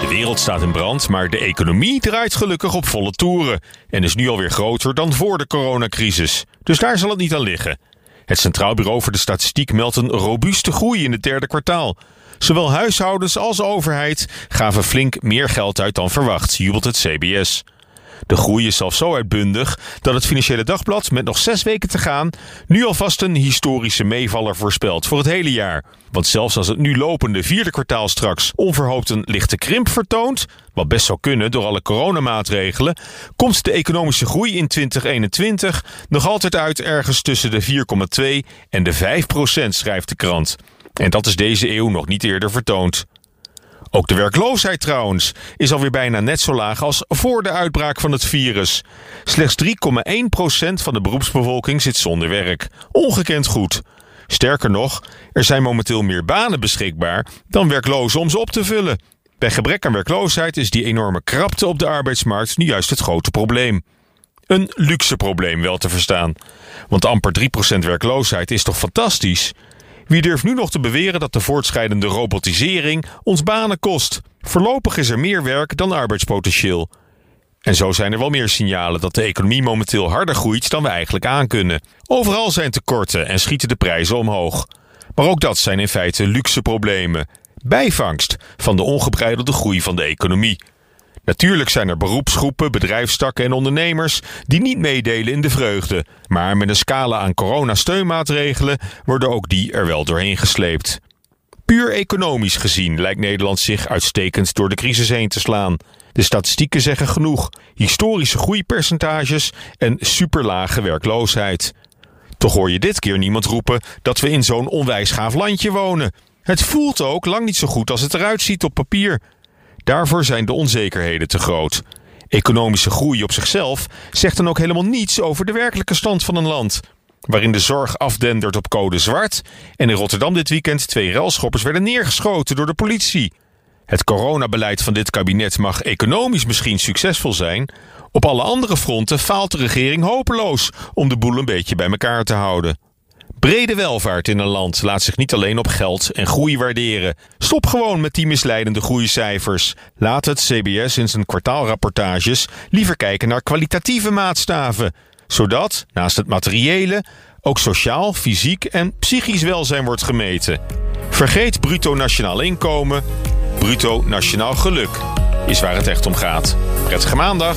De wereld staat in brand, maar de economie draait gelukkig op volle toeren. En is nu alweer groter dan voor de coronacrisis. Dus daar zal het niet aan liggen. Het Centraal Bureau voor de Statistiek meldt een robuuste groei in het derde kwartaal. Zowel huishoudens als overheid gaven flink meer geld uit dan verwacht, jubelt het CBS. De groei is zelfs zo uitbundig dat het Financiële Dagblad met nog zes weken te gaan nu alvast een historische meevaller voorspelt voor het hele jaar. Want zelfs als het nu lopende vierde kwartaal straks onverhoopt een lichte krimp vertoont, wat best zou kunnen door alle coronamaatregelen, komt de economische groei in 2021 nog altijd uit ergens tussen de 4,2 en de 5 procent, schrijft de krant. En dat is deze eeuw nog niet eerder vertoond. Ook de werkloosheid trouwens is alweer bijna net zo laag als voor de uitbraak van het virus. Slechts 3,1% van de beroepsbevolking zit zonder werk. Ongekend goed. Sterker nog, er zijn momenteel meer banen beschikbaar dan werklozen om ze op te vullen. Bij gebrek aan werkloosheid is die enorme krapte op de arbeidsmarkt nu juist het grote probleem. Een luxe probleem wel te verstaan. Want amper 3% werkloosheid is toch fantastisch? Wie durft nu nog te beweren dat de voortschrijdende robotisering ons banen kost? Voorlopig is er meer werk dan arbeidspotentieel. En zo zijn er wel meer signalen dat de economie momenteel harder groeit dan we eigenlijk aankunnen. Overal zijn tekorten en schieten de prijzen omhoog. Maar ook dat zijn in feite luxe problemen. Bijvangst van de ongebreidelde groei van de economie. Natuurlijk zijn er beroepsgroepen, bedrijfstakken en ondernemers die niet meedelen in de vreugde. Maar met een scala aan coronasteunmaatregelen worden ook die er wel doorheen gesleept. Puur economisch gezien lijkt Nederland zich uitstekend door de crisis heen te slaan. De statistieken zeggen genoeg: historische groeipercentages en superlage werkloosheid. Toch hoor je dit keer niemand roepen dat we in zo'n onwijs gaaf landje wonen. Het voelt ook lang niet zo goed als het eruit ziet op papier. Daarvoor zijn de onzekerheden te groot. Economische groei op zichzelf zegt dan ook helemaal niets over de werkelijke stand van een land. Waarin de zorg afdendert op code zwart en in Rotterdam dit weekend twee relschoppers werden neergeschoten door de politie. Het coronabeleid van dit kabinet mag economisch misschien succesvol zijn. Op alle andere fronten faalt de regering hopeloos om de boel een beetje bij elkaar te houden. Brede welvaart in een land laat zich niet alleen op geld en groei waarderen. Stop gewoon met die misleidende groeicijfers. Laat het CBS in zijn kwartaalrapportages liever kijken naar kwalitatieve maatstaven. Zodat, naast het materiële, ook sociaal, fysiek en psychisch welzijn wordt gemeten. Vergeet bruto nationaal inkomen, bruto nationaal geluk is waar het echt om gaat. Prettige maandag!